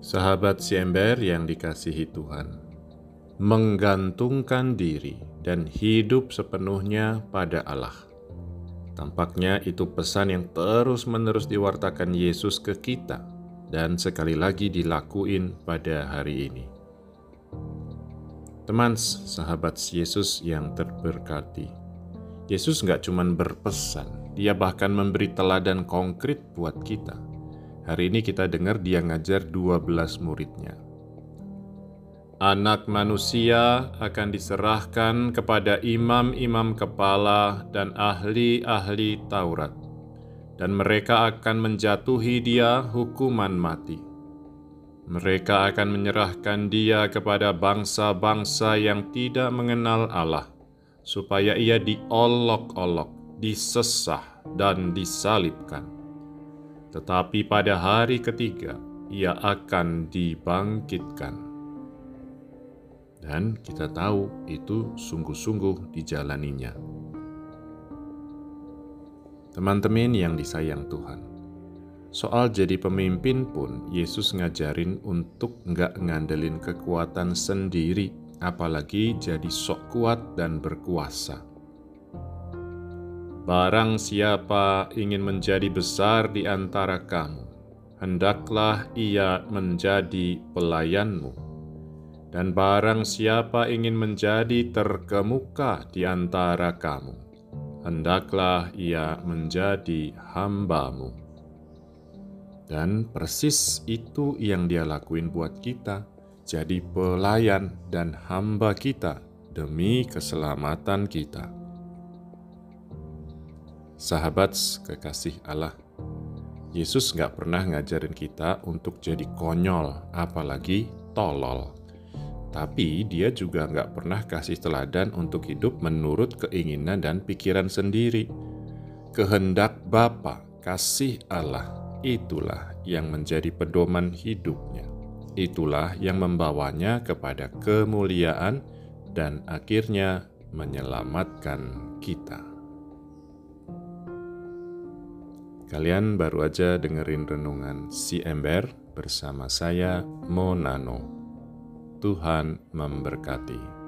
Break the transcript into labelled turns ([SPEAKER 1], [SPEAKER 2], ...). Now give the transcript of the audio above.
[SPEAKER 1] Sahabat si ember yang dikasihi Tuhan, menggantungkan diri dan hidup sepenuhnya pada Allah. Tampaknya itu pesan yang terus-menerus diwartakan Yesus ke kita dan sekali lagi dilakuin pada hari ini. Teman sahabat Yesus yang terberkati, Yesus nggak cuma berpesan, dia bahkan memberi teladan konkret buat kita Hari ini kita dengar dia ngajar 12 muridnya. Anak manusia akan diserahkan kepada imam-imam kepala dan ahli-ahli Taurat, dan mereka akan menjatuhi dia hukuman mati. Mereka akan menyerahkan dia kepada bangsa-bangsa yang tidak mengenal Allah, supaya ia diolok-olok, disesah, dan disalibkan tetapi pada hari ketiga ia akan dibangkitkan. Dan kita tahu itu sungguh-sungguh dijalaninya. Teman-teman yang disayang Tuhan, soal jadi pemimpin pun Yesus ngajarin untuk nggak ngandelin kekuatan sendiri, apalagi jadi sok kuat dan berkuasa. Barang siapa ingin menjadi besar di antara kamu, hendaklah ia menjadi pelayanmu. Dan barang siapa ingin menjadi terkemuka di antara kamu, hendaklah ia menjadi hambamu. Dan persis itu yang dia lakuin buat kita, jadi pelayan dan hamba kita demi keselamatan kita. Sahabat kekasih Allah, Yesus nggak pernah ngajarin kita untuk jadi konyol, apalagi tolol. Tapi dia juga nggak pernah kasih teladan untuk hidup menurut keinginan dan pikiran sendiri. Kehendak Bapa, kasih Allah, itulah yang menjadi pedoman hidupnya. Itulah yang membawanya kepada kemuliaan dan akhirnya menyelamatkan kita. Kalian baru aja dengerin renungan si ember bersama saya Monano. Tuhan memberkati.